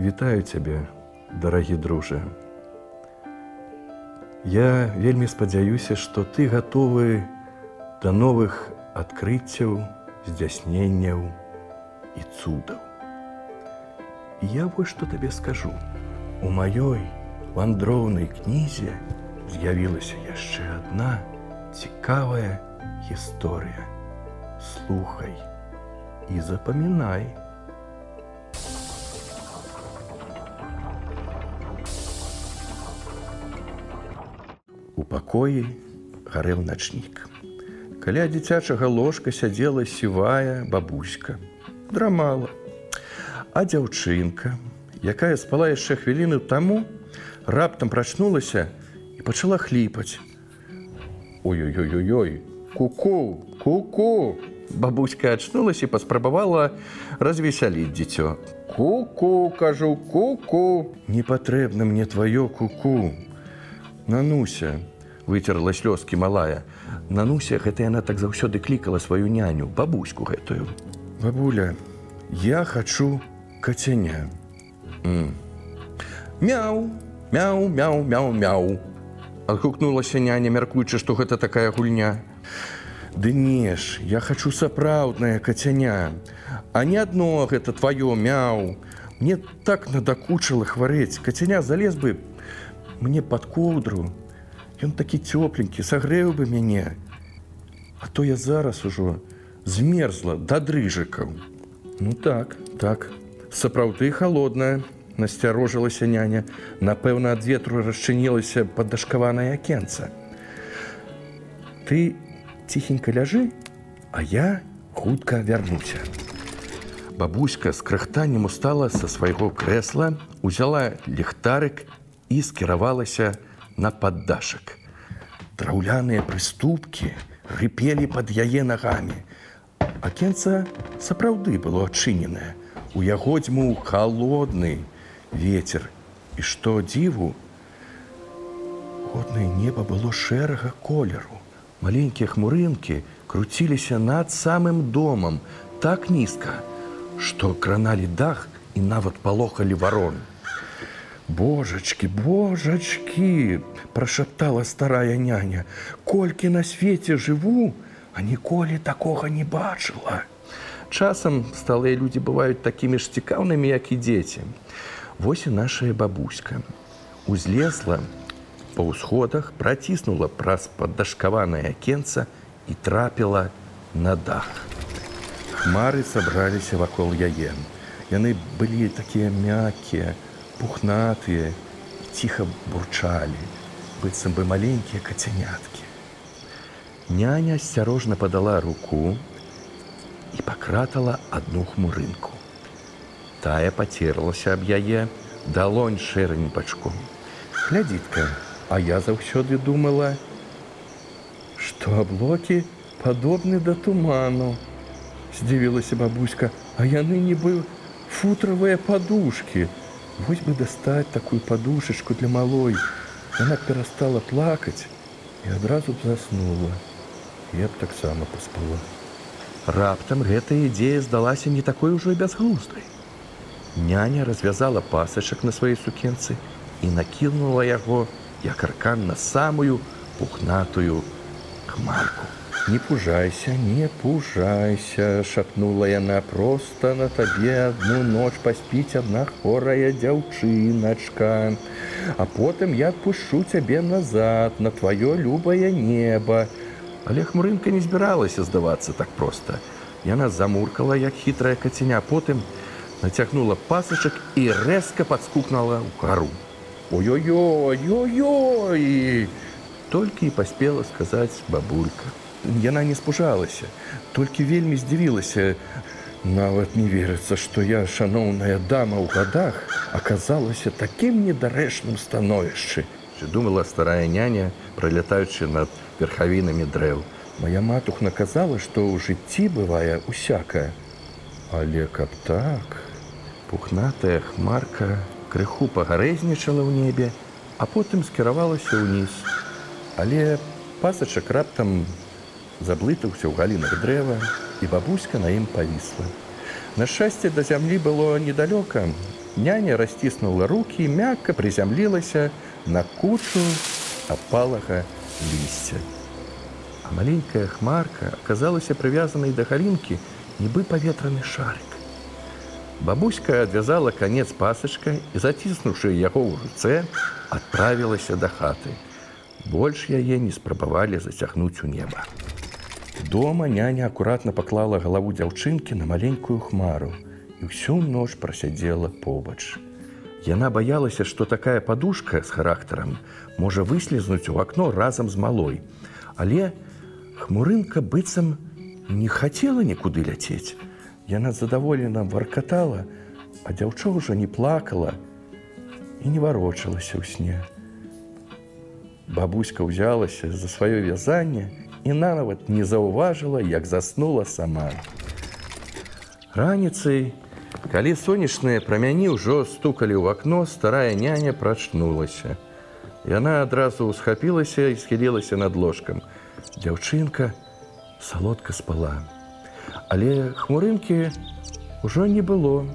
Вітаю цябе, дарагі дружа. Я вельмі спадзяюся, што ты гатовы да новых адкрыццяў, здзясненняў і цудаў. Я вось што табе скажу. У маёй вандроўнай кнізе з'явілася яшчэ адна цікавая гісторыя. Слухай і запамінай. Пакоі гарэў начнік. Каля дзіцячага ложка сядзела сівая бабуська. Драмала. А дзяўчынка, якая спала яшчэ хвіліны таму, раптам прачнулася і пачала хліпаць. Ой-ой-ой-ой, куку, куку! Бабуська ачнулася і паспрабавала развесяліць дзіцё. Ку-ку, кажу, ку-ку, не патрэбна мне тваё куку. Нануся, выцерла слёзкі малая. Нануся гэта яна так заўсёды клікала сваю няню, бабуську гэтую. Бабуля, я хачу кацяня. Мяу, мяу, мяу, мяу, мяу. Адгукнулася няня, мяркуючы, што гэта такая гульня. Ды не ж, я хачу сапраўднае кацяня, А не адно гэта тваё мяу. Мне так надакучыла хварэць, кацяня залез бы мне пад коўдру. Ён такі цёпленькі, сагрэў бы мяне. А то я зараз ужо змерзла да дрыжыкаў. Ну так, так, сапраўды холодная, насцярожылася няня, напэўна, ад ветру расчынілася паддашкаванае акенца. Ты ціхенька ляжы, а я хутка вярнуся. Бабуська з крахтаннем устала са свайго крэсла, узяла ліхтарык і скіравалася на паддашак. Драўляныя прыступкі рыпелі пад яе нагамі. Акенца сапраўды было адчыненае. У яго дзьму холодны ветер. І што дзіву, Годнае неба было шэрага колеру. Маленькія хмурынкі круціліся над самым домам так нізка, што краналі дах і нават палохалі варон. Божачкі, божачкі, прашаптала старая няня, колькі на свеце жыву, а ніколі такога не бачыла. Часам сталыя людзі бываюць такімі ж цікаўнымі, як і дзеці. Вось і нашая бабуська. Узлезла па ўсходах, праціснула праз паддашкаванае акенца і трапіла на дах. Хмары сабраліся вакол яе. Яны былі такія мяккія, пухнатыя, ціха бурчалі, быццам бы маленькія кацяняткі. Няня асцярожна падала руку і пакратала адну хмурынку. Тая пацерлася аб яе, далонь шэрань бачком. Глядзітка, а я заўсёды думала, што аблокі падобны да туману. Здзівілася бабуська, а яны нібы футравыя падушкі. Вось бы дастаць такую падушачку для малой. Яна перастала плакаць і адразу б заснула. Я б таксама паспала. Раптам гэтая ідзея здалася не такой ужо і бязглуздай. Няня развязала пасачак на сваёй сукенцы і накінула яго, як аркан на самую пухнатую хмарку. Не пужайся, не пужайся, шапнула яна проста на табе адну ноч паспіць адна хворая дзяўчыначка. А потым я адпушчу цябе назад на тваё любае неба. Але хмурынка не збіралася здавацца так проста. Яна замуркала, як хітрая каценя, потым нацягнула пасачак і рэзка падскукнала ў кару. Ой-ой-ой-ой-ой! Толькі і паспела сказаць бабулька. Яна не спужалася, толькі вельмі здзівілася. Нават не верыцца, што я, шаноўная дама ў гадах, аказалася такім недарэчным становішчы. думала старая няня, пролятаючы над верхавінамі дрэў. Мая матух наказала, што ў жыцці бывае усякае. Але каб так, пухнатая хмарка крыху пагарэзнічала ў небе, а потым скіравалася ўніз. Але пасачак раптам заблытаўся ў галінах дрэва, і бабуська на ім павісла. На шчасце да зямлі было недалёка, Няня расціснула рукі, мякка прызямлілася на кучу апалага лісця. А маленькая хмарка аказалася прывязанай да галінкі, нібы паветраны шарик. Бабуська адвязала канец пасачка і, заціснуўшы яго ў руцэ, адправілася да хаты. Больш яе не спрабавалі зацягнуць у неба. Дома няня акуратна паклала галаву дзяўчынкі на маленькую хмару і ўсю ноч прасядзела побач. Яна баялася, што такая падушка з характарам можа выслізнуць у акно разам з малой. Але хмурынка быццам не хацела нікуды ляцець. Яна задаволена варкатала, а дзяўчо ўжо не плакала і не варочалася ў сне. Бабуська ўзялася за сваё вязанне і нават не заўважыла, як заснула сама. Раніцай, калі сонечныя прамяні ўжо стукалі ў акно, старая няня прачнулася. Яна адразу ўсхапілася і схілілася над ложкам. Дзяўчынка салодка спала. Але хмурынкі ўжо не было.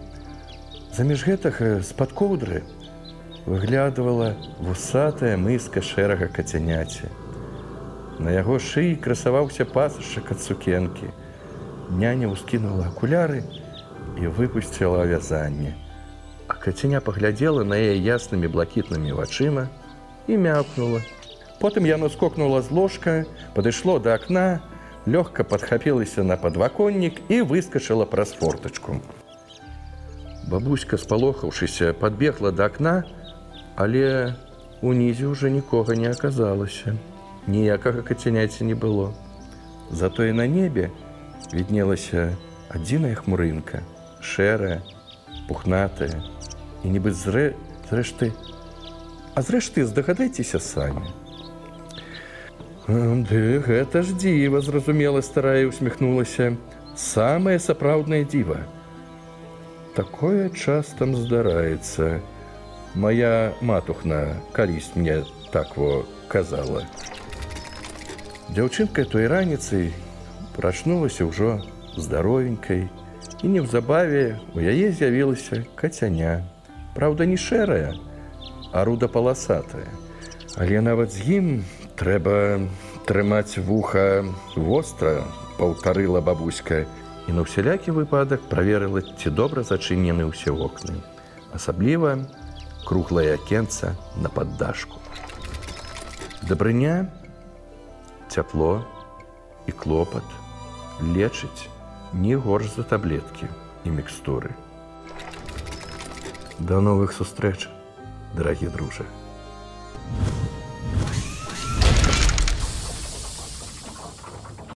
Заміж гэтага з-пад коўдры выглядывала вусатая мыска шэрага кацяняці. На яго шыі красаваўся пасашак ад сукенкі. Няня ўскінула акуляры і выпусціла вязанне. А кацяня паглядзела на яе яснымі блакітнымі вачыма і мяпнула. Потым яно скокнула з ложка, падышло да акна, лёгка падхапілася на падваконнік і выскачала праз фортачку. Бабуська, спалохаўшыся, падбегла да акна, але унізе ўжо нікога не аказалася ніякага кацяняці не было. Затое на небе віднелася адзіная хмурынка, шэрая, пухнатая і нібы зрэ зрэшты, А зрэшты здагадайцеся самі. Ды гэта ж дзіва, зразумела старая усміхнулася, самае сапраўднае дзіва. Такое частам здараецца. Мая матухна калісь мне так во казала. Дзяўчынка той раніцай прачнулася ўжо здаровенькай і неўзабаве у яе з'явілася кацяня. Праўда, не шэрая, а рудапаласатая. Але нават з ім трэба трымаць вуха востра, паўтарыла бабуська і на ўсялякі выпадак праверыла, ці добра зачынены ўсе вокны. Асабліва круглае акенца на паддашку. Дабрыня цяпло і клопат лечыць не горш за таблеткі і мікстуры. Да новых сустрэч, дарагі дружа.